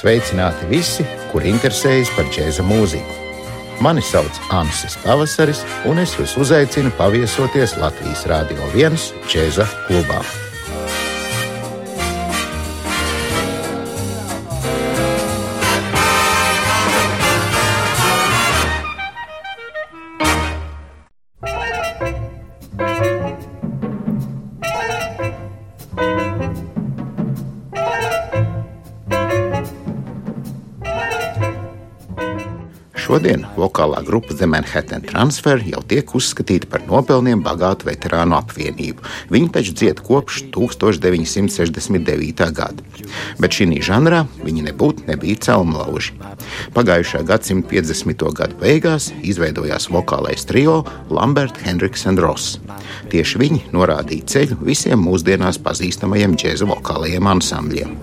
Sveicināti visi, kuri interesējas par džēza mūziku. Mani sauc Ansis Pavasaris, un es jūs uzaicinu paviesoties Latvijas Rādio 1 džēza klubā. Šodien vokālā grupa The Manhattan Transfer jau tiek uzskatīta par nopelniem bagātu veterānu apvienību. Viņi taču dzied kopš 1969. gada. Bet šī žanrā viņi nebūtu nebija celmlauži. Pagājušā gadsimta 50. gadu beigās izveidojās vokālais trio Lambert, Hendriks un Ross. Tieši viņi norādīja ceļu visiem mūsdienās pazīstamajiem džēza vokālajiem ansambļiem.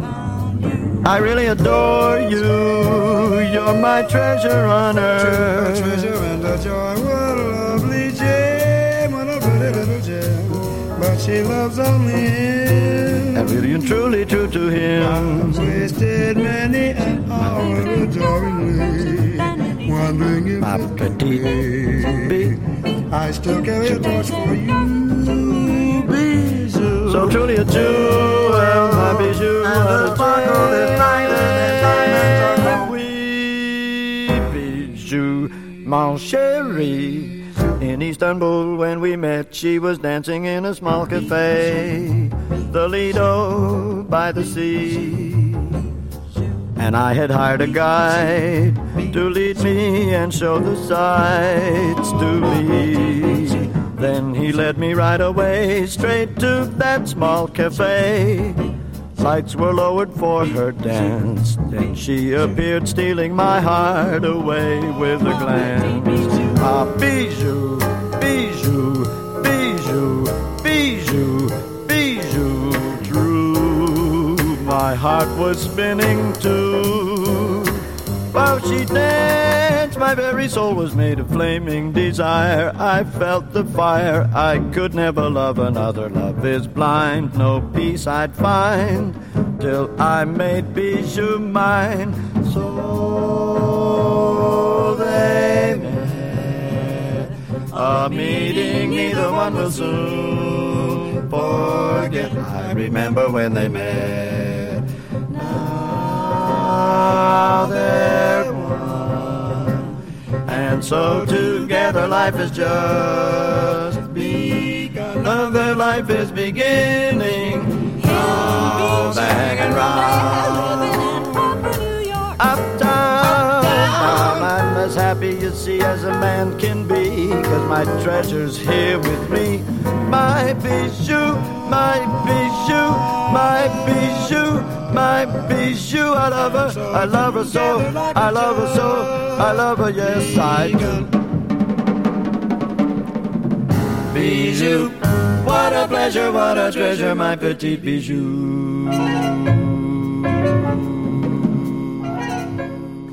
I really adore you. You're my treasure on earth. Treasure and a joy. What a lovely gem. What a pretty little gem. But she loves only him. And really and truly true to him. I've wasted many an hour adoringly. Wondering if my petite I still carry a torch for you. Bijou. So truly a jewel, my bijou. And a sparkle this night and diamonds are Oui, bijou, mon chéri. In Istanbul, when we met, she was dancing in a small cafe, the Lido by the sea. And I had hired a guide to lead me and show the sights to me. Then he led me right away straight to that small cafe. Lights were lowered for her dance. Then she appeared, stealing my heart away with a glance. Ah, bijou, bijou, bijou, bijou, bijou, true. My heart was spinning too. While she danced, my very soul was made of flaming desire. I felt the fire. I could never love another. Love is blind. No peace I'd find till I made Bijou mine. So they met. A meeting neither one will soon forget. I remember when they met. Now one. And so together life is just begun. Another life is beginning. Now they're hanging round. Uptown, now As happy, you see, as a man can be. Cause my treasure's here with me. My bijou, my bijou, my bijou, my bijou. I love her, I love her so, I love her so, I love her, yes, I do. Bijou, what a pleasure, what a treasure, my petite bijou.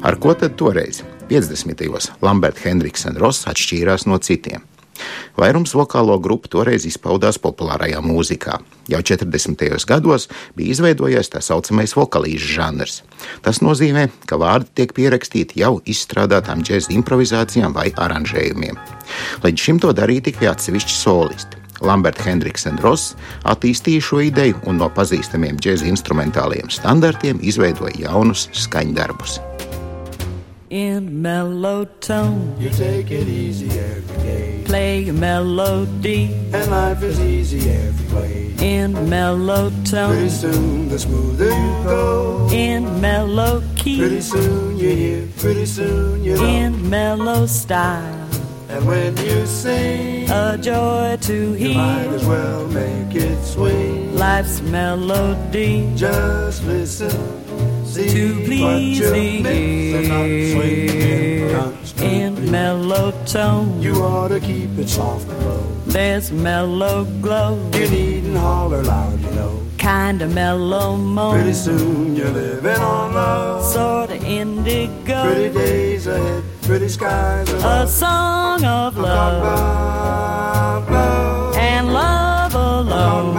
Ar ko tad toreiz, 50. gados, Lamberts, Hendriks un Ross atšķīrās no citiem? Vairums vokālo grupu toreiz izpaudās populārajā mūzikā. Jau 40. gados bija izveidojies tā saucamais vokalīžu žanrs. Tas nozīmē, ka vārdi tiek pierakstīti jau izstrādātām džēza improvizācijām vai aranžējumiem. Līdz šim to darīja tikai atsevišķi solisti. Lamberts, Hendriks un Ross attīstīja šo ideju un no pazīstamiem džēza instrumentāliem standartiem izveidoja jaunus skaņdarbus. In mellow tone. You take it easy every day. Play a melody And life is easy every way. in mellow tone. Pretty soon, the smoother you go. In mellow key. Pretty soon you hear, pretty soon you know. In mellow style. And when you sing, A joy to you might as well make it sweet. Life's melody. Just listen, see To what please you're missing. Not swinging ear. constantly. In mellow tone. You ought to keep it soft and low. There's mellow glow. You needn't holler loud, you know kind of mellow moan. Pretty soon you're living on love. Sort of indigo. Pretty days ahead, pretty skies above. A song of love. And love alone.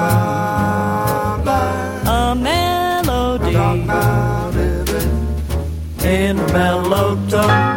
A melody. In mellow tone.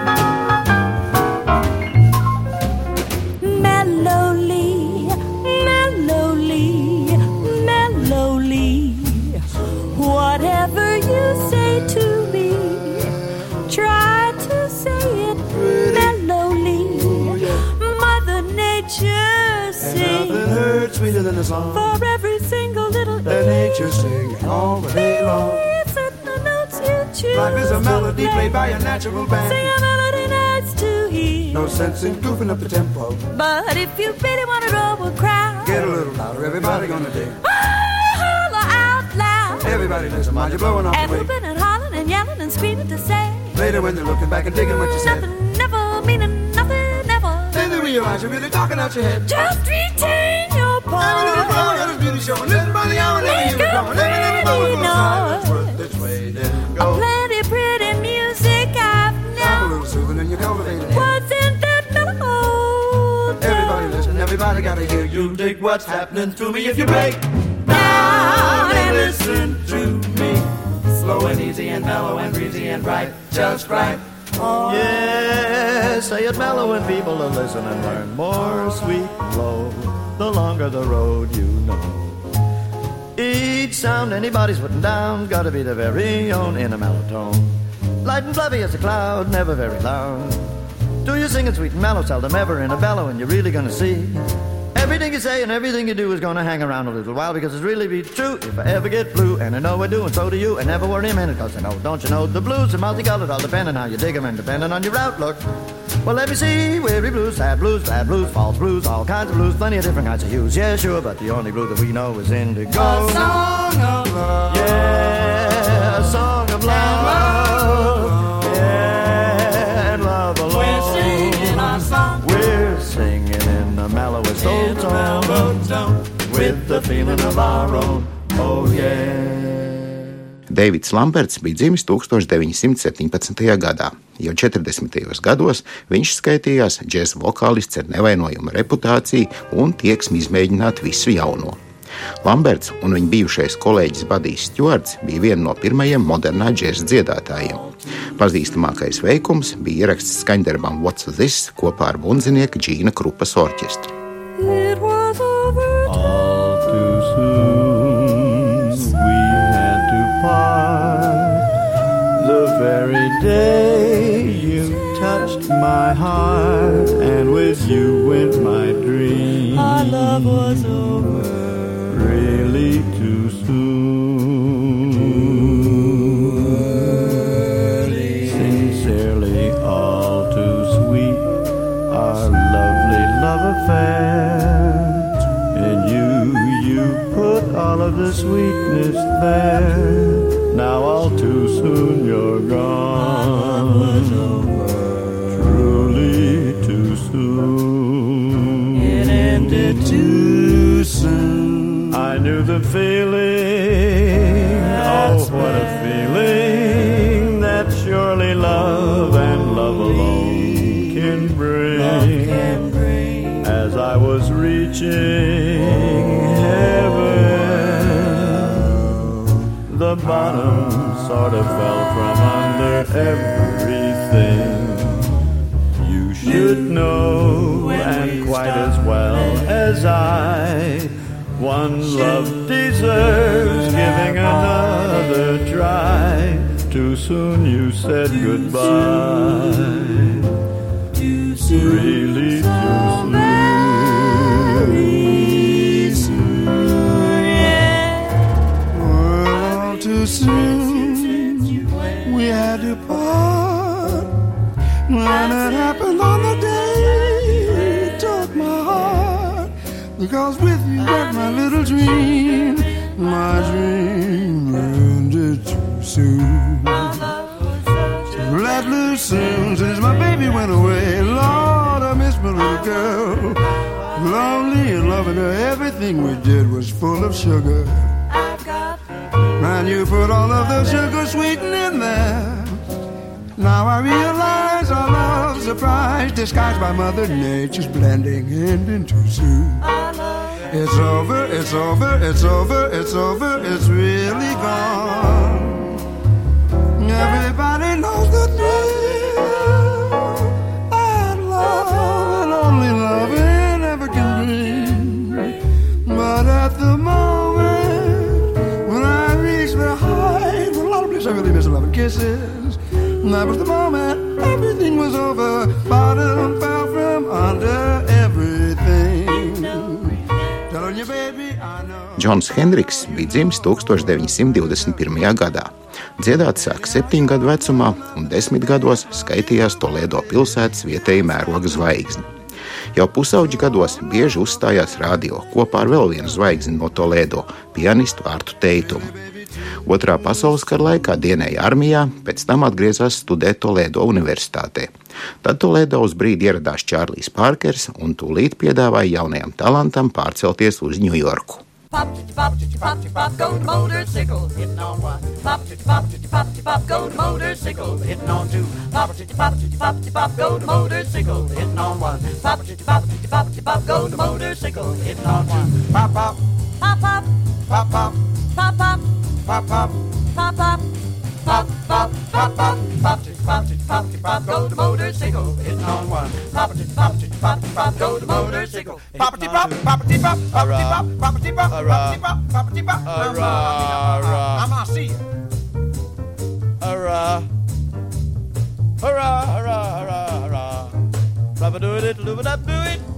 Played by a natural band. Sing a melody nice to hear. No sense in goofing up the tempo. But if you really want to roll a crowd, Get a little louder, everybody gonna dig. Oh, holler out loud. Everybody listen, mind you blowing off And the way. whooping and hollering and yelling and screaming to say Later when they're looking back and digging what you said, nothing, never meaning nothing, never. then they realize you're really talking out your head. Just retain your Every little part. flower got his beauty show, and listen by the hour, never hear it going. Every little flower goes this way, then go. Everybody gotta hear you dig what's happening to me if you break down and listen to me. Slow and easy and mellow and breezy and bright, just right. Oh. Yes, say it mellow and people to listen and learn more sweet flow. The longer the road you know. Each sound anybody's putting down gotta be their very own in a mellow tone. Light and fluffy as a cloud, never very loud. Do you sing it sweet and mellow, seldom ever in a bellow, and you're really gonna see. Everything you say and everything you do is gonna hang around a little while because it's really be true if I ever get blue, and I know I do, and so do you, and never worry a minute, cause I know, don't you know, the blues are multicolored, all depending on how you dig 'em and depending on your outlook. Well, let me see, weary blues, sad blues, bad blues, false blues, all kinds of blues, plenty of different kinds of hues, yeah, sure, but the only blue that we know is indigo. Song of love. Yeah, a song tone tone. with the feeling of our own. Oh yeah. Deivids Lamberts bija dzimis 1917. gadā. Jau 40. gados viņš skaitījās džēza vokālists ar nevainojumu reputāciju un tieksmi izmēģināt visu jauno. Lamberts un viņa bijušais kolēģis Badijs Stjorts bija viena no pirmajiem modernā džēza dziedātājiem. Pazīstamākais veikums bija ieraksts skaņdarbam What's This kopā ar bundzinieka Džīna Krupas orķestru. Soon we had to part. The very day you touched my heart, and with you went my dream. Our love was over. Really too soon. Sincerely, all too sweet, our lovely love affair. All of the sweetness there. Now all too soon you're gone. Truly too soon. It ended too soon. I knew the feeling. oh, what a feeling that surely love and love alone can bring. As I was reaching bottom sort of fell from under everything. You should know, and quite as well as I, one love deserves giving another try. Too soon you said goodbye. Because with you went my little dream. My dream ended too soon. Let loose soon since my baby went away. Lord, I miss my little girl. Lonely and loving her, everything we did was full of sugar. And you put all of the sugar sweetening in there. Now I realize our love surprise disguised by Mother Nature's blending ending too soon. It's over, it's over, it's over, it's over, it's really gone. Everybody knows the thrill Džons Hendriks bija dzimis 1921. gadā. Dziedāt sāk septiņu gadu vecumā, un desmit gados skaitījās Toledo pilsētas vietēji mēroga zvaigzni. Jau pusauģi gados bieži uzstājās radio kopā ar vēl vienu zvaigzni no Toledo - pianistu Artu Teitumu. Otrā pasaules kara laikā dienēja armijā, pēc tam atgriezās studēt Toledo universitātē. Tad Toledo uz brīdi ieradās Čārlis Parkers un tūlīt piedāvāja jaunajam talantam pārcelties uz Ņujorku. Pop, pop, pop, pop, go to motorcycle, hitting on one. Pop, pop, pop, pop, go to motorcycle, hitting on two. Pop, pop, pop, pop, go to motorcycle, hitting on one. Pop, pop, pop, pop, go to motorcycle, hitting on two. Pop, pop, Pop, pop, pop, pop, pop, pop, pop, pop. pop, Pop, pop, pop, pop, pop, tick, pop, tick, pop, tick, pop, go the motorcycle, hitting on one. Pop, tick, pop, tick, pop, pop, go the motorcycle. Pop, tick, pop, pop, tick, pop, pop, tick, pop, pop, tick, pop, pop, tick, pop, pop, tick, pop, I'm gonna see you. Hurrah. Hurrah, hurrah, hurrah, hurrah. Rubber do it, lubber dub do it.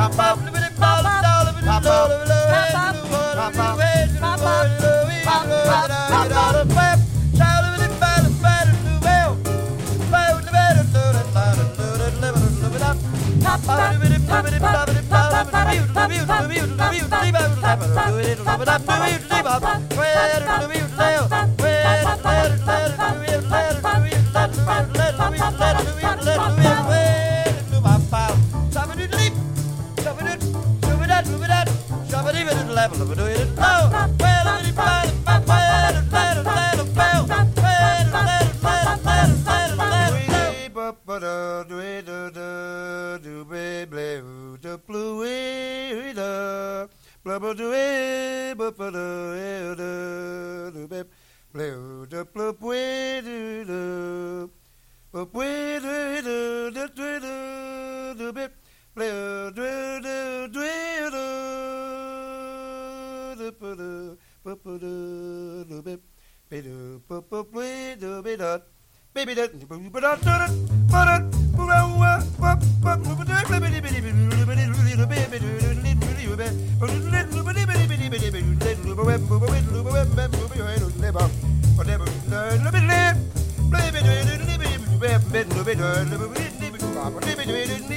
Bop, bop, let me Blue. baby that Baby,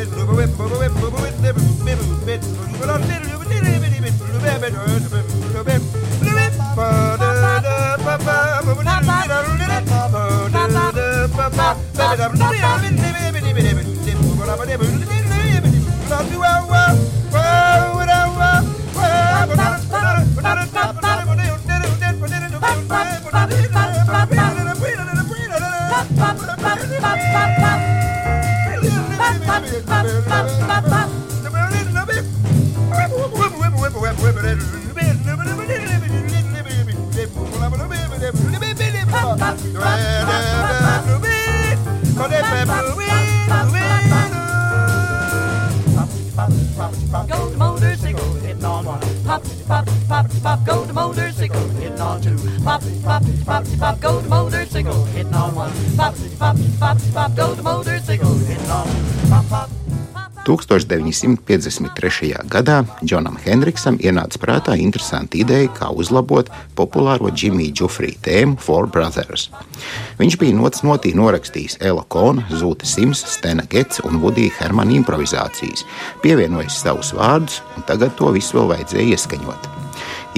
it, deliver motorcycle, hitting on one. Pop, pop, pop, pop, go to motorcycle, hitting on pop, pop. 1953. gadā Džonam Hendriksam ienāca prātā interesanta ideja, kā uzlabot populāro Jimmy Džufrī tēmu Four Brothers. Viņš bija nots notī norakstījis Ela Kona, Zūta Sims, Stena Gets un Vudija Hermana improvizācijas, pievienojis savus vārdus, un tagad to visu vēl vajadzēja ieskaņot.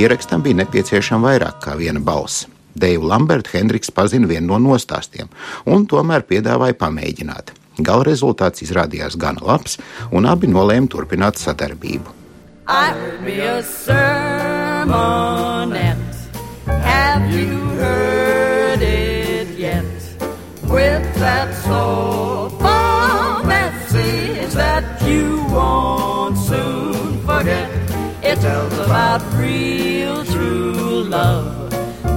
Ierakstam bija nepieciešama vairāk kā viena balss. Deivu Lambertu Hendriks pazina vienu no nostāstiem, un tomēr piedāvāja pamēģināt. Gala rezultāts izrādījās gana labs, un abi nolēma turpināt sadarbību. With that soulful message that you won't soon forget. It tells about real true love.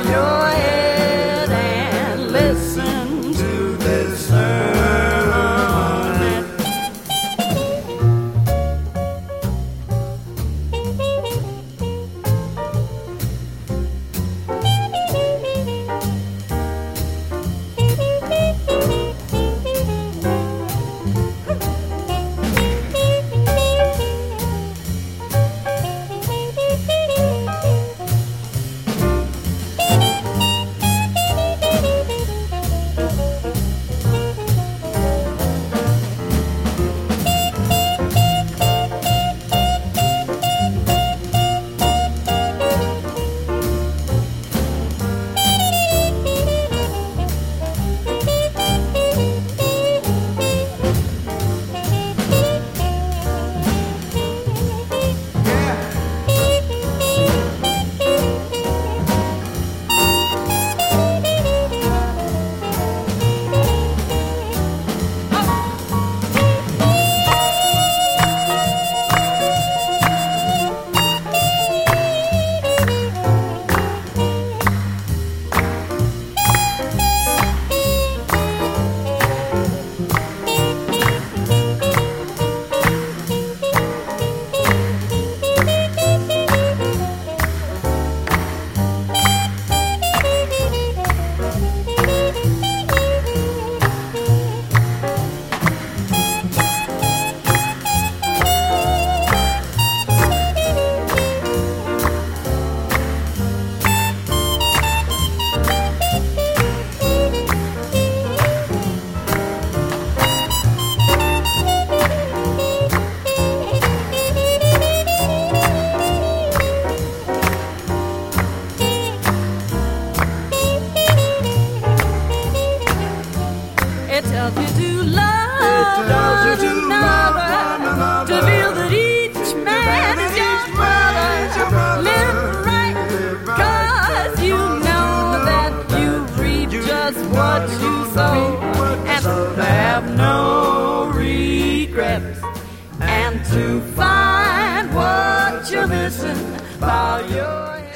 your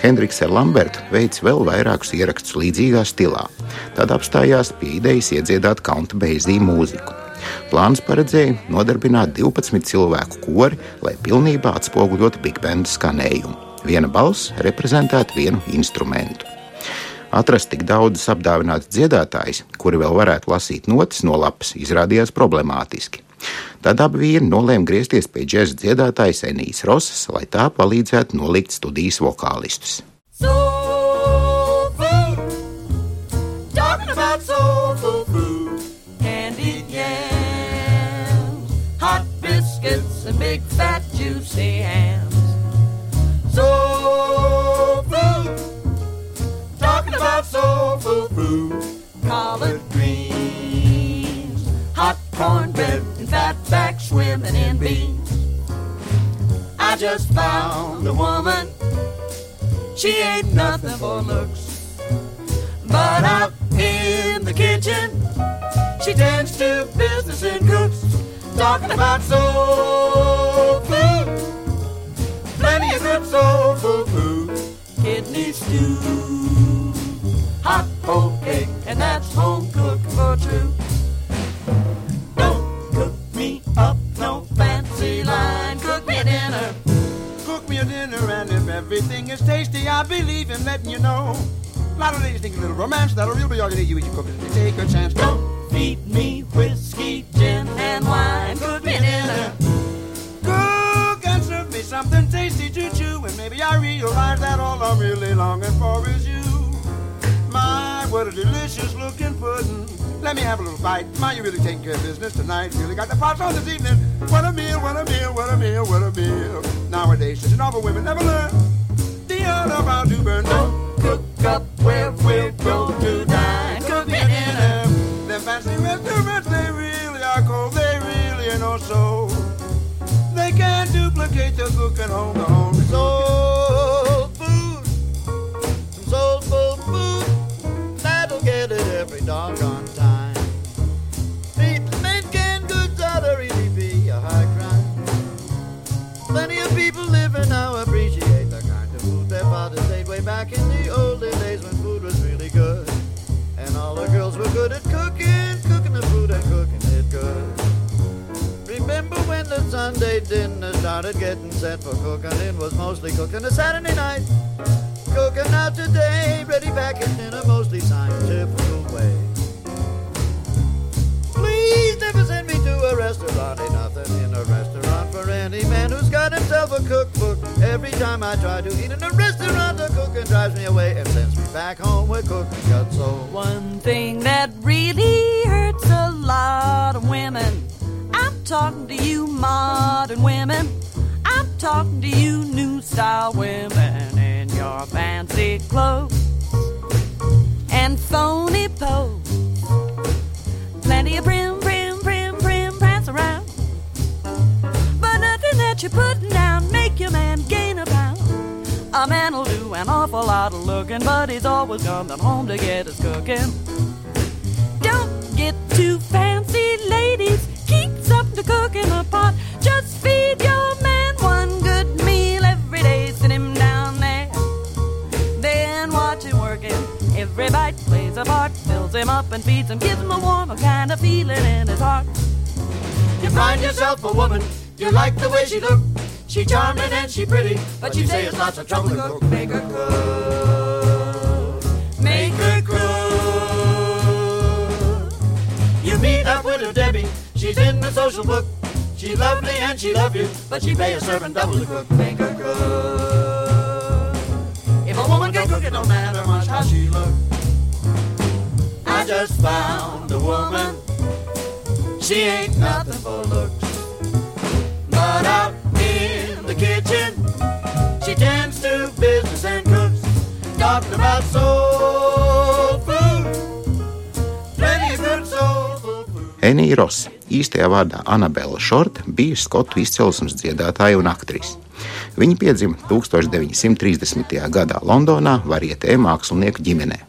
Hendriks ar Lambertu veids vēl vairākus ierakstus līdzīgā stilā. Tad apstājās pie idejas iedziedāt kaunta beizī mūziku. Plāns paredzēja nodarbināt 12 cilvēku kori, lai pilnībā atspoguļotu Big Band skanējumu. Viena balss reprezentētu vienu instrumentu. Atrast tik daudzus apdāvinātus dziedātājus, kuri vēl varētu lasīt notis no lapas, izrādījās problemātiski. Tad abi vīri nolēma griezties pie džēza dziedātājas Enijas Rosas, lai tā palīdzētu nolikt studijas vokālistus. And big fat juicy hams. Soul food, talking about soul food, collard greens, hot cornbread flat back swimming in beans. I just found a woman. She ain't nothing for looks. But up in the kitchen, she tends to business and cooks. Talking about soul food. Plenty of good soul food. Kidney stew. I believe in letting you know. A lot of ladies think a little romance, that'll really all you need. You eat your cookies and take a chance. Don't feed me whiskey, gin, and wine. Cook me dinner. Cook and serve me something tasty to chew. And maybe I realize that all I'm really longing for is you. My, what a delicious looking pudding. Let me have a little bite. My, you really taking care of business tonight. Really got the pots on this evening. What a meal, what a meal, what a meal, what a meal. Nowadays, such an awful women never learn all about to burn. Cook up where we're to dine. In fancy restaurants, they really are cold. They really are no. They can't duplicate the cooking on the home. Food. Food. That'll get it every doggone time. Goods ought to really be a crime. Plenty of people living back in the olden days when food was really good. And all the girls were good at cooking, cooking the food and cooking it good. Remember when the Sunday dinner started getting set for cooking? It was mostly cooking the Saturday night. Cooking out today, ready back in dinner, mostly scientific way. Please never send me to a restaurant enough myself a cookbook every time I try to eat in a restaurant. The cooking drives me away and sends me back home with cooking cuts. so. Oh, One thing that really hurts a lot of women. I'm talking to you, modern women. I'm talking to you, new style women in your fancy clothes and phony pose. Plenty of prim, prim, prim, prim prance around. But nothing that you put down, make your man gain a pound. A man will do an awful lot of looking, but he's always coming home to get his cooking. Don't get too fancy, ladies. Keep something to cook in a pot. Just feed your man one good meal every day. Sit him down there, then watch him working. Every bite plays a part, fills him up and feeds him, gives him a warmer kind of feeling in his heart. You find yourself a woman, you like the way she looks. She charming and she pretty, but you say it's lots of trouble to cook. Make her cook. Make her cook. You meet up with her Debbie. She's in the social book. She's lovely and she love you, but she pay a servant double to cook. Make her cook. If a woman can cook, it don't matter much how she look. I just found a woman. She ain't nothing for looks, but I in the kitchen. She tends to business and cooks, talking about soul food. Plenty of good soul food. Enija Rosa, īstajā vārdā Anabela Šorta, bija skotu izcelsmes dziedātāja un aktrise. Viņa piedzima 1930. gadā Londonā, varietē mākslinieku ģimenē.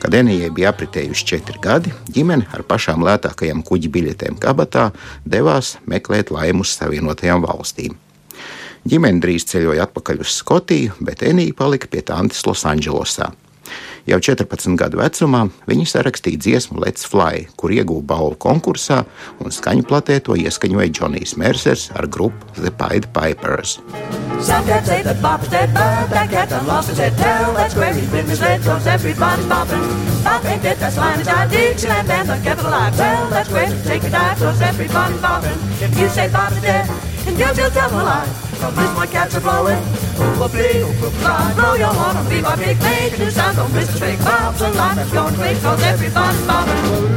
Kad Enijai bija apritējuši četri gadi, ģimene ar pašām lētākajām kuģi biļetēm kabatā devās meklēt laimu uz Savienotajām valstīm. Ģimene drīz ceļoja atpakaļ uz Skotiju, bet Enija palika pie tantes Losandželosā. Jau 14 gadu vecumā viņa sarakstīja dziesmu Let's Fly, kur ieguva balvu konkursā, un skaņu platē to ieskaņoja Džonijs Mērsers ar grupu The Pied Pipers. Some cats say that Bob's dead, but that cat's unlost his head. Tell that's where he's been misled, cause everybody's bopping. Bob ain't dead, that's lying inside Dixieland and the capital I. Tell that's where he's taking dive, cause everybody's bopping. If you say Bob's dead, And down, down, down the line, from this my cats are blowing. Oop a bee, oop a blow your horn and be my big mate. New sounds on Mr. Trick, Bop's alive, it's going quick, cause everybody's bobbing.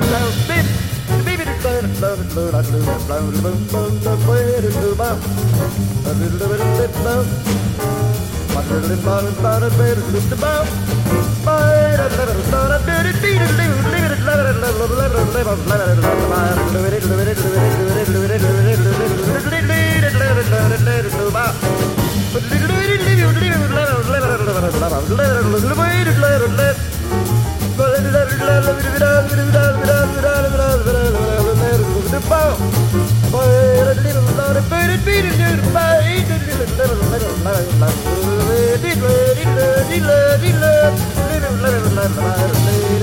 Love, love, love, love, love.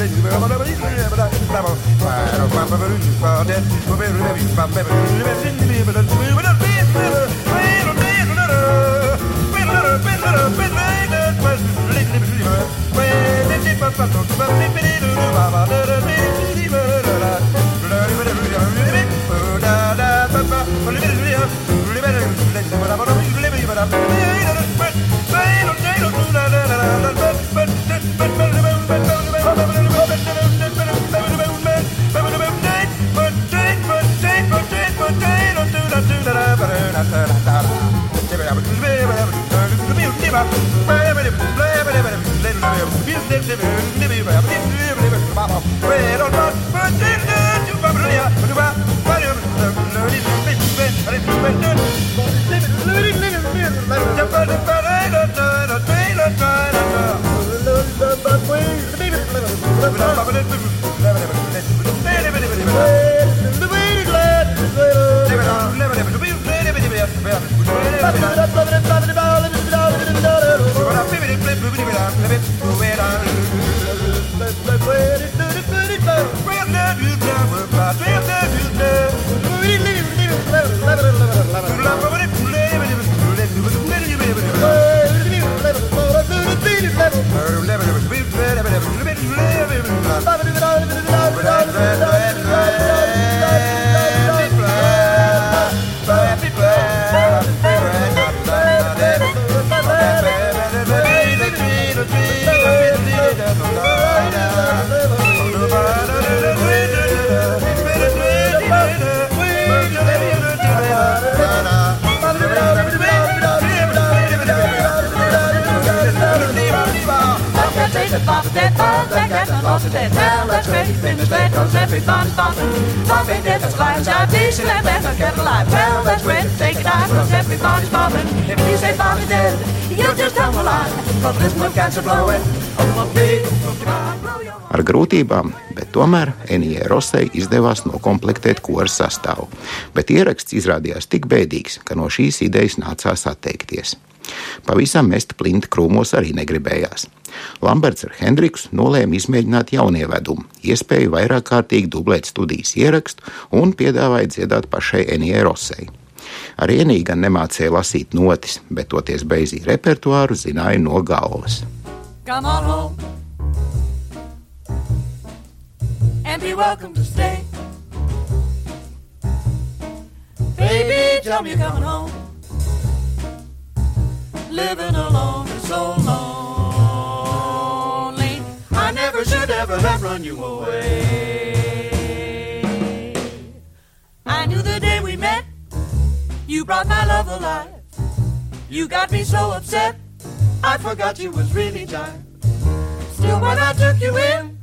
Bye. Bob today. Well, let's make it finish late, cause everybody's bumping. Bumping different lines, our decent and better get alive. Well, let's wait and take it out, cause everybody's bumping. If you say Bobby dead, you'll just tumble out. Cause this one catch a blowing. Ar grūtībām, bet tomēr Enijai Rosei izdevās nokopēt kora sastāvu. Bet ieraksts izrādījās tik bēdīgs, ka no šīs idejas nācās atteikties. Pavisam mest plinti krūmos arī negribējās. Lamberts ar Hendriksu nolēma izmēģināt jaunievedumu, iespēju vairāk kārtīgi dublēt studijas ierakstu un piedāvāja dziedāt pašai Enijai Rosei. Arī Enija gan nemācīja lasīt notis, bet toties beizīja repertuāru zināja no galvas. Come on home and be welcome to stay. Baby, tell me you're coming home. Living alone is so lonely. Never should ever have run you away. I knew the day we met, you brought my love alive. You got me so upset, I forgot you was really time. Still, when I took you in,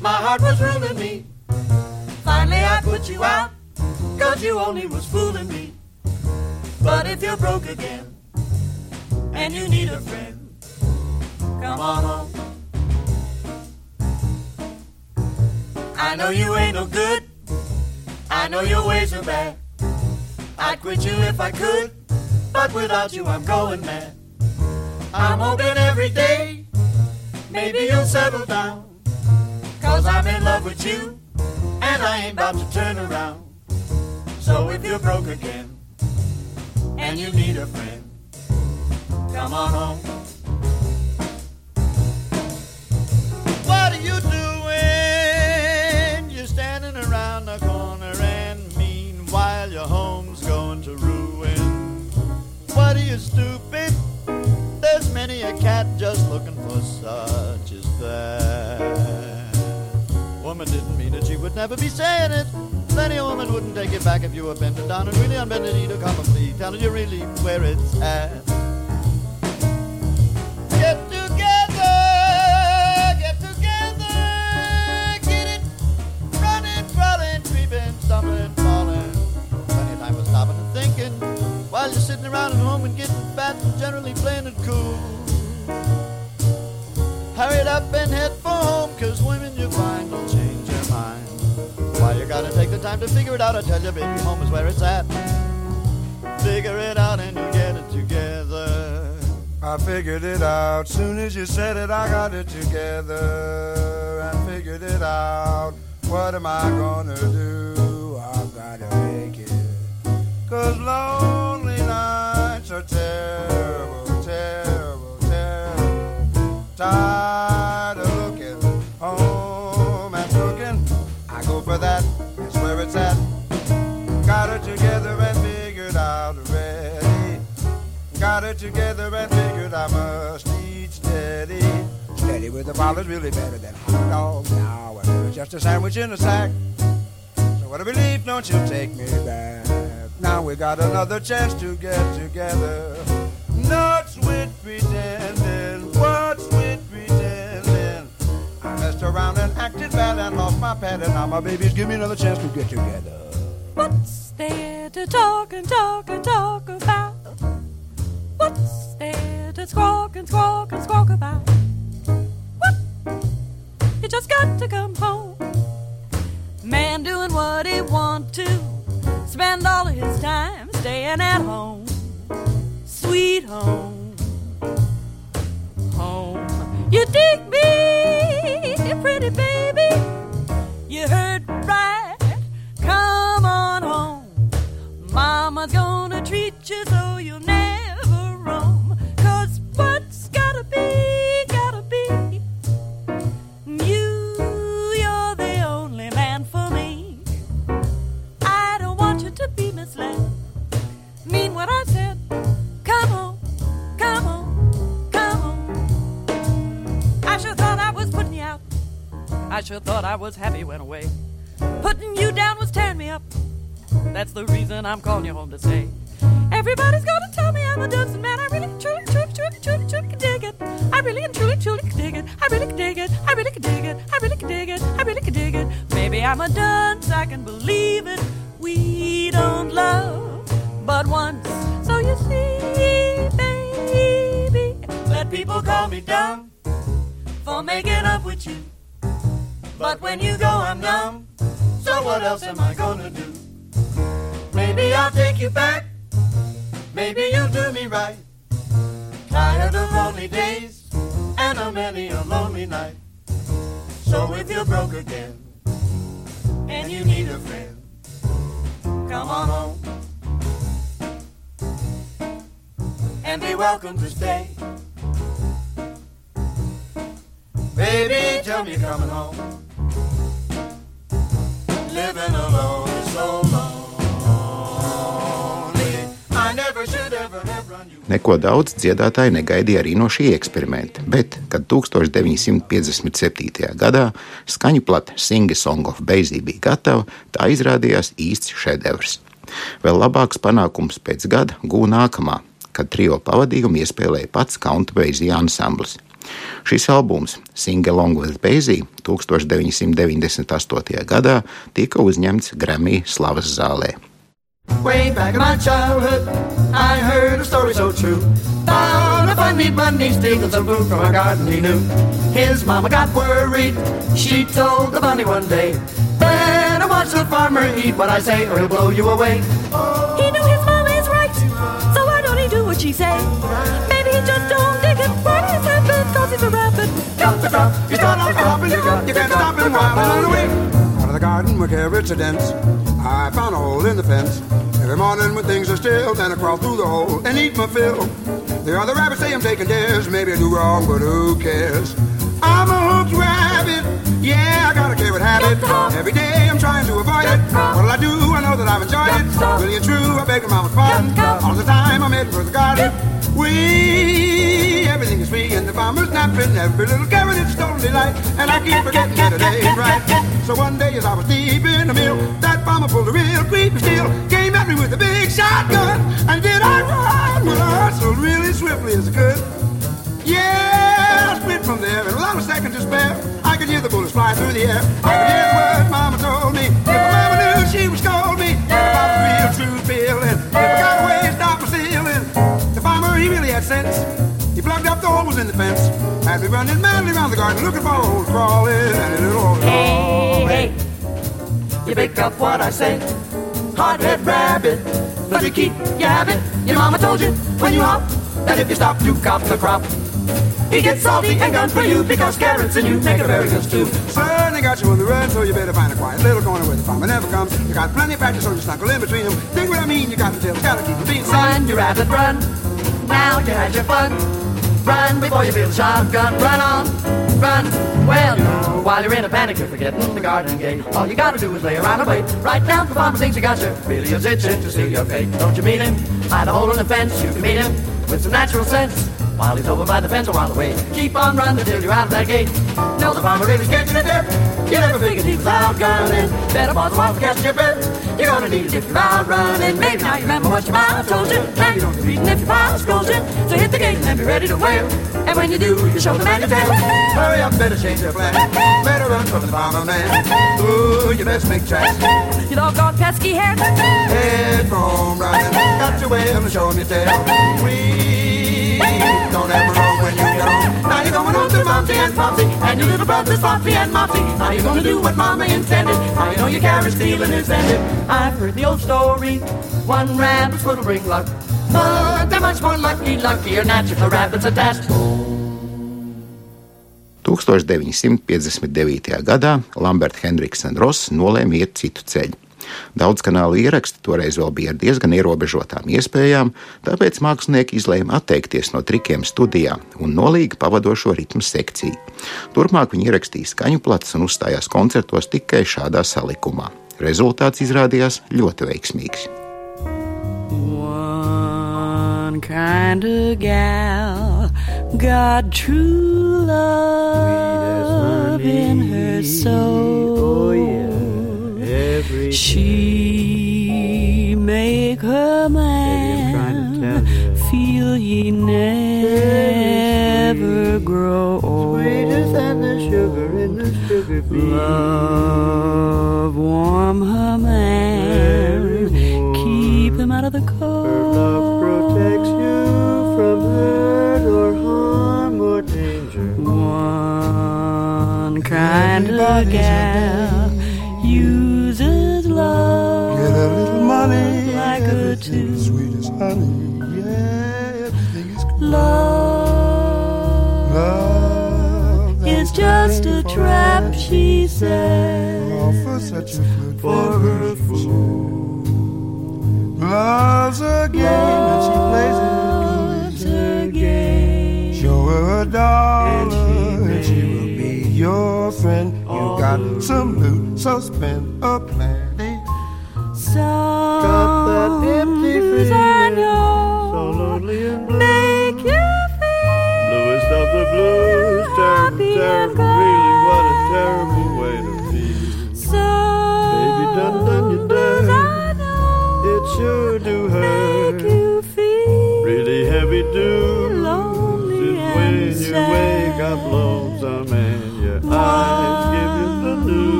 my heart was ruling me. Finally, I put you out, cause you only was fooling me. But if you're broke again, and you need a friend, come on home. I know you ain't no good, I know your ways are bad. I'd quit you if I could, but without you I'm going mad. I'm hoping every day, maybe you'll settle down. Cause I'm in love with you, and I ain't about to turn around. So if you're broke again, and you need a friend, come on home. What are you doing? Are stupid? There's many a cat just looking for such as that. Woman didn't mean it, she would never be saying it. Plenty of woman wouldn't take it back if you were bending down and really on bended to come and plead, telling you really where it's at. Figured it out. Soon as you said it, I got it together and figured it out. What am I gonna do? I've gotta make it. Cause lonely nights are terrible, terrible, terrible. Tired Got it together and figured I must eat steady. Steady with the ball really better than hot dog now. And just a sandwich in a sack. So what a relief, don't you take me back. Now we got another chance to get together. Nuts with pretending, what's with pretending? I messed around and acted bad and lost my pet, and now my babies give me another chance to get together. What's there to talk and talk and talk about? What's there to squawk and squawk and squawk about? What? You just got to come home. Man doing what he want to. Spend all of his time staying at home. Sweet home. Home. You dig me, pretty baby. You heard right. Come on home. Mama's gonna treat you so I sure thought I was happy when away. Putting you down was tearing me up. That's the reason I'm calling you home to stay. Everybody's gonna tell me I'm a dancing man. I really, truly, truly, truly, truly, truly can dig it. I really and truly, truly can dig it. I really can dig it. I really can dig it. I really can dig it. I really can dig it. Maybe I'm a dunce. I can believe it. We don't love but once. So you see, baby, let people call me dumb for making up with you. But when you go, I'm numb. So what else am I gonna do? Maybe I'll take you back. Maybe you'll do me right. Tired of lonely days and a many a lonely night. So if you're broke again and you need a friend, come on home and be welcome to stay. Baby, tell me you're coming home. Living alone so lonely. I never should ever have run you. Neko daudz dziedātāji negaidīja arī no šī eksperimenta, bet, kad 1957. gadā skaņu plate Sing Song of Basie bija gatava, tā izrādījās īsts šedevrs. Vēl labāks panākums pēc gada gūna nākamā, kad trio pavadījumu iespēlēja pats Count Basie ansamblis. Šis albums, Sing Along with Basie, 1998. gadā tika uzņemts Grammy slavas zālē. Way back in my childhood, I heard a story so true. About a funny bunny stealing some food from a garden he knew. His mama got worried. She told the bunny one day, Better watch the farmer eat what I say, or he'll blow you away. He knew his mama is right, so why don't he do what she say? Maybe he just don't dig it. You start off dropping, you got, you can't stop him while run away. Out of the garden where carrots are dense, I found a hole in the fence. Every morning when things are still, then I crawl through the hole and eat my fill. The other rabbits say I'm taking dares, maybe I do wrong, but who cares? I'm a hooked rabbit, yeah, I got a carrot habit. Every day I'm trying to avoid it. What'll I do? I know that I've enjoyed it. Really and true, I beg your mama's pardon. All the time I'm heading for the garden. We, everything is free and the farmer's napping, every little carrot is stolen delight, and I keep forgetting that it ain't right. So one day as I was deep in the mill, that farmer pulled a real creepy steel, came at me with a big shotgun, and did I run? Well, I hustled really swiftly as I could. Yeah, I split from there, and a second to spare, I could hear the bullets fly through the air. I hear the Mama told me. If my mama knew, she would scold me. If I was real true feeling, if I got away stopped my ceiling, the farmer he really had sense. He plugged up the holes in the fence. Had me running madly around the garden looking for a hole to crawl in, and a little hole. Hey, hey, you pick up what I say. Hard-head rabbit, but you keep your habit. Your mama told you when you hop that if you stop to cop the crop, he gets salty and gun for you because carrots and you make a very good stew. Son, they got you on the run, so you better find a quiet little corner where the farmer never comes. You got plenty of practice, on your snuggle in between them. Think what I mean? You got to tell, gotta keep them being Run, you rabbit, run. Now you had your fun. Run before you feel the shotgun. Run on, run. Well, you know, while you're in a panic, you're forgetting the garden gate. All you gotta do is lay around and wait. Right now, the farmer thinks you got you. Really is itching to see your fate. Don't you meet him? Hide a hole in the fence. You can meet him with some natural sense. While he's over by the fence or on the way. Keep on running till you're out of that gate. No, the farmer really scared you to death. You never figured he was out gunning. Better pause a while for catching your breath. You're gonna need it if you're out running. Maybe now you remember what your mama told you. Now you don't be beaten if your father scolds you. So hit the gate and then be ready to wail. And when you do, you show the man your tail. Hurry up, better change your plan. Better run from the farmer man. Ooh, you best make tracks. You doggone pesky hare. Head from running. Got your way of showing your tail. Don't ever know when you don't. Now you're going home to Momsy and Popsy And your little brothers Flopsy and Mopsy Now you're gonna do what Mama intended Now you know your carrot stealing is ended I've heard the old story One rabbit's foot will bring luck But they're much more lucky, luckier natural rabbits attached 1959. gadā Lamberta Hendriksa un Ross nolēma iet citu ceļu. Daudz kanālu ieraksti toreiz vēl bija ar diezgan ierobežotām iespējām, tāpēc mākslinieki izlēma atteikties no trikiem studijā un nolīga pavadošo ritmu sekciju. Turpmāk viņi ierakstīja skaņu plats un uzstājās koncertos tikai šādā salikumā. Rezultāts izrādījās ļoti veiksmīgs. One kind of gal got true love in her soul. She make her man feel he never grow old. than the sugar in the sugar Love warm her man, keep him out of the cold. Her love protects you from hurt or harm or danger. One kind of gal Sweet as honey. Yeah, everything is good. Love Love is just a trap, she said. For such a good for her fool. Love's a game and she plays Love's it. her game. Show her a dollar and she will be your friend. You got some loot, so spend a plenty. Some that empty blues I know So lonely and blue. make you feel Bluest of the blues, happy and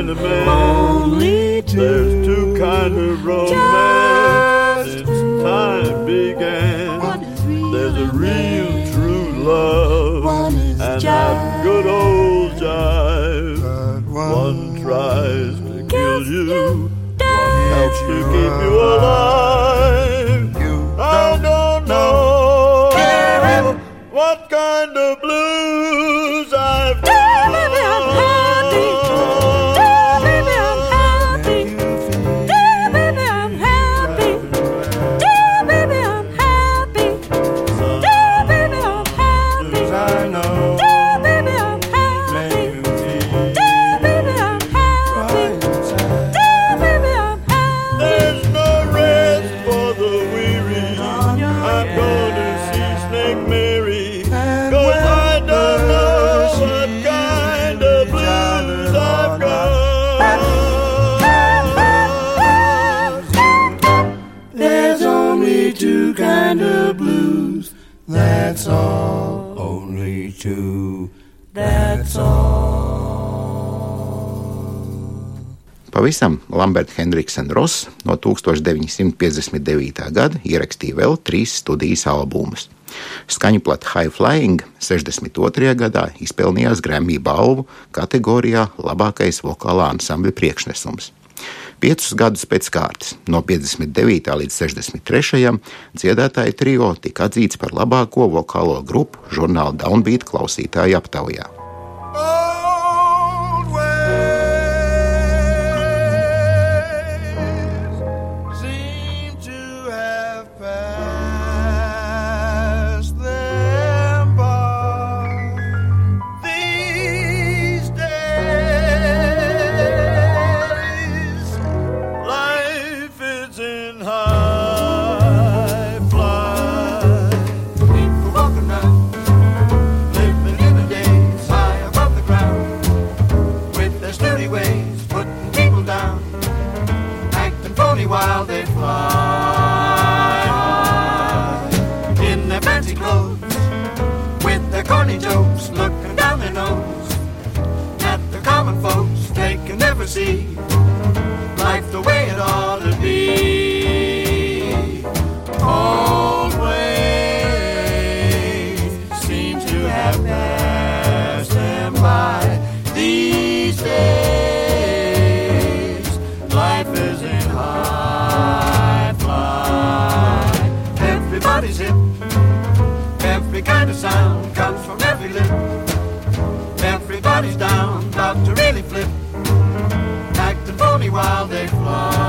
kind of man. Only two. There's two kind of romance. Since time began. One There's a real true love. One and that good old jive. But One tries to kill you. one. Helps to keep you alive. That's all. Only two. That's Pavisam Lamberta Hendriksena Ross no 1959. gada ierakstīja vēl trīs studijas albumus. Skaņu plata High Flying 62. gadā izpelnījās Grammy balvu kategorijā Labākais vokālā ansambļa priekšnesums. Piecus gadus pēc kārtas, no 59. līdz 63. dziedātāja trio tika atzīts par labāko vokālo grupu žurnāla Downbeat klausītāju aptaujā. Every kind of sound comes from every lip. Everybody's down, about to really flip. Acting phony while they fly.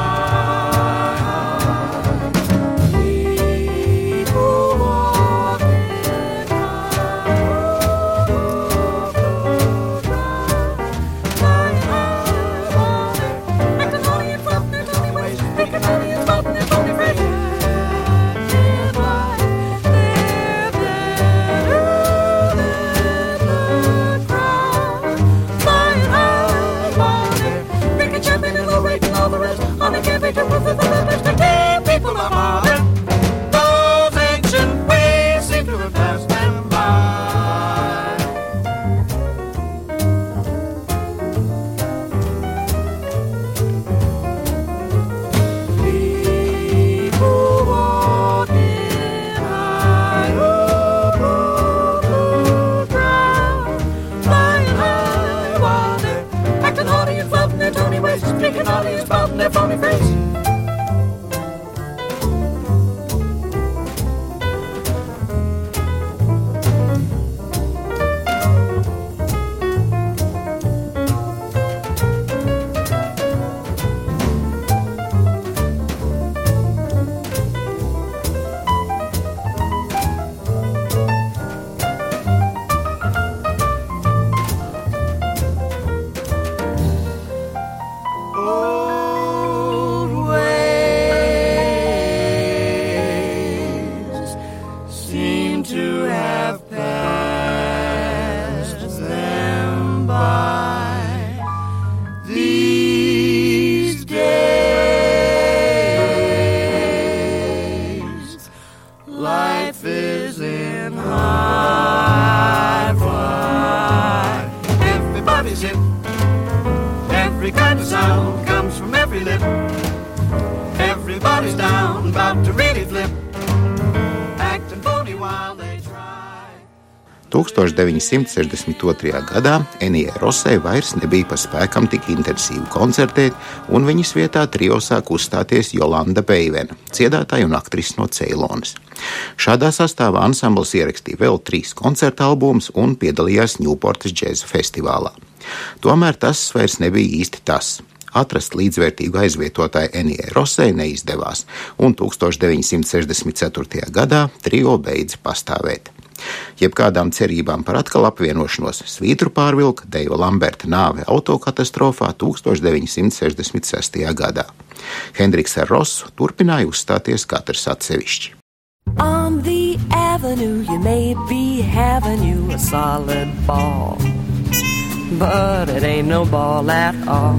1962. gadā Enijai Rosai vairs nebija pa spēkam tik intensīvi koncertēt, un viņas vietā trio sāk uzstāties Jolanda Beivena, dziedātāja un aktrise no Ceilonas. Šādā sastāvā ansambls ierakstīja vēl trīs koncerta albumus un piedalījās Ņūportas džēza festivālā. Tomēr tas vairs nebija īsti tas. Atrast līdzvērtīgu aizvietotāju Enijai Rosai neizdevās, un 1964. gadā trio beidza pastāvēt. Jebkādām cerībām par atkal apvienošanos svītru pārvilka Deiva Lamberta nāve autokatastrofā 1966. gadā. Hendriks ar Rosu turpināja uzstāties katrs atsevišķi. On the avenue, you may be having you a solid ball, but it ain't no ball at all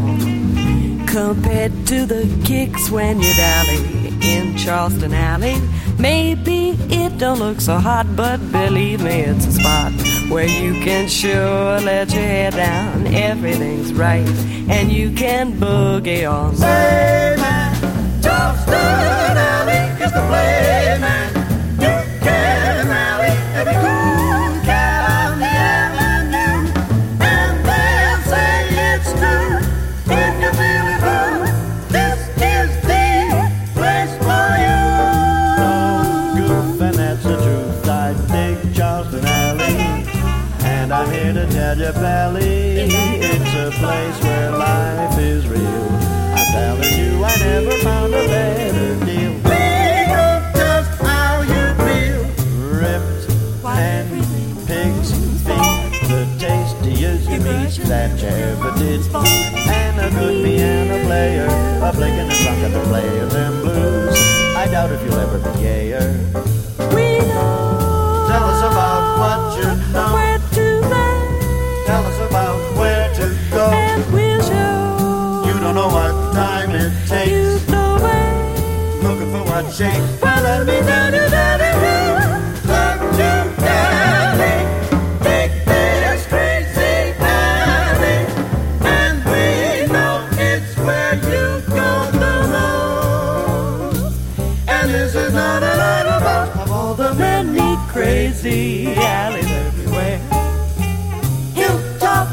compared to the kicks when you dally in Charleston Alley. Maybe it don't look so hot, but believe me, it's a spot where you can sure let your hair down. Everything's right, and you can boogie all Say, man, Charleston Alley is the place. Here to tell you, Pally, it's a place where life is real. I'm telling you, I never found a better deal. We know just how you feel. Ripped and pig's feet, the tastiest meat that you ever did. And a good piano player, a blinking and rocking the player them blues. I doubt if you'll ever be gayer. We know Tell us about what you know. Shape. Follow me down to Valley Road. Up to Valley. Take this crazy alley. And we know it's where you go the most. And this is not a little boat of all the Many crazy alleys everywhere. hilltop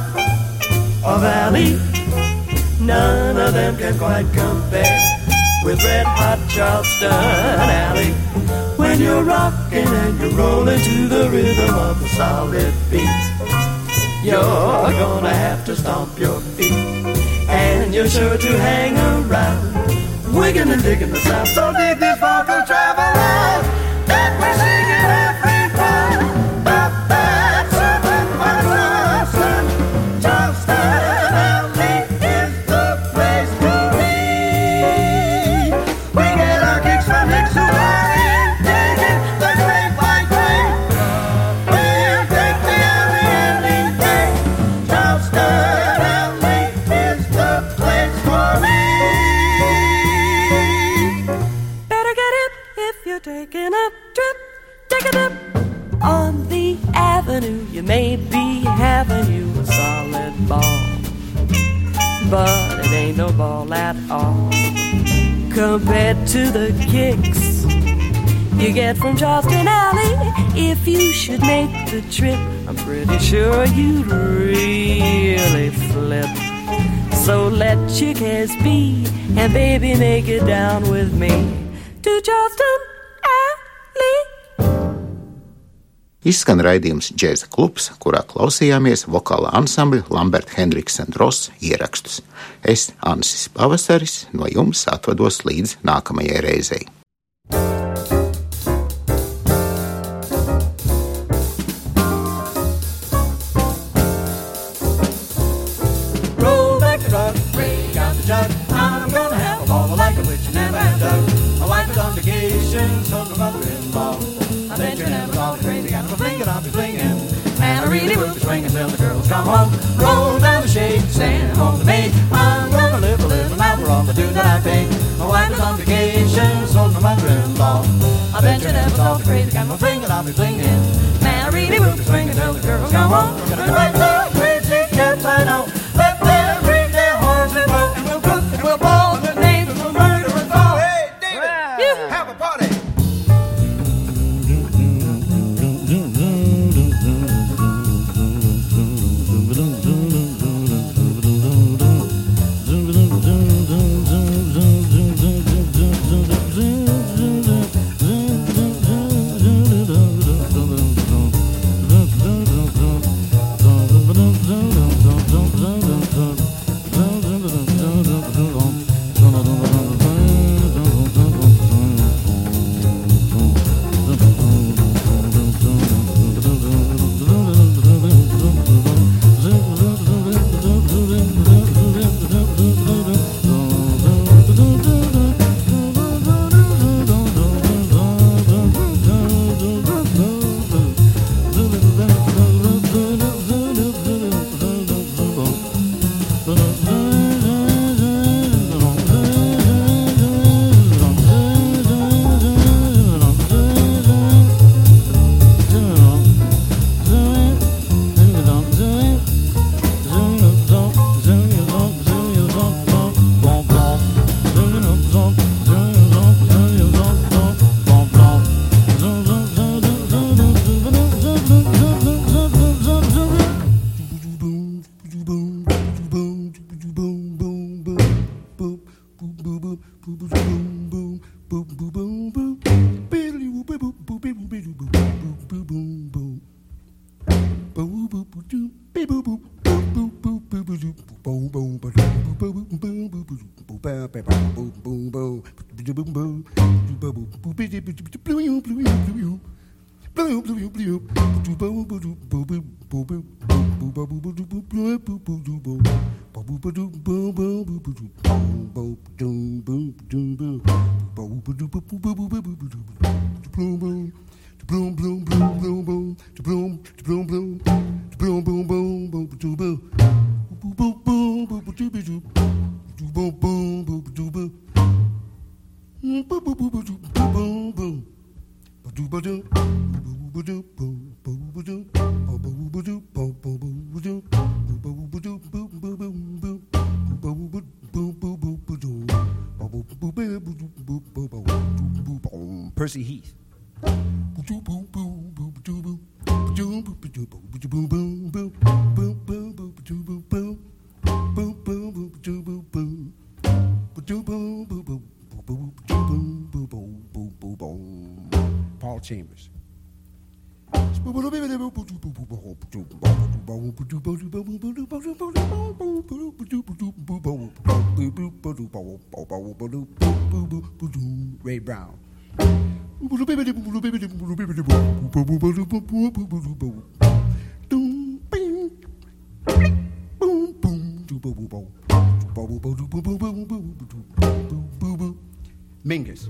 or valley. None of them can quite compare with red hot Charleston Alley. When you're rocking and you're rolling to the rhythm of the solid beat, you're gonna have to stomp your feet, and you're sure to hang around, wigging and digging the sound. So dig this vocal traveler compared to the kicks you get from Charleston Alley. If you should make the trip, I'm pretty sure you'd really flip. So let your cares be, and baby, make it down with me Izskan raidījums Džēza klubs, kurā klausījāmies vokāla ansambļa Lamberta Henriksa Dross ierakstus. Es, Ansis Pavasaris, no jums atvados līdz nākamajai reizei. Vacation, so the mother-in-law. I bet you never really will be swinging till the girls come home. Roll down the shade, stand home to me. I'm gonna live a little now for all the dues that I pay. My wife is on vacation, so my mother-in-law. I bet you never saw the crazy got no fling I'll be flinging. Man, I really will be swinging till the girls come home. Gonna write the crazy cats I know. Ray Brown. Mingus.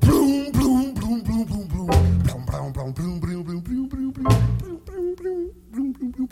Bloom, bloom, bloom, bloom, bloom, bloom, bloom, bloom, bloom, bloom, bloom, bloom, bloom, bloom.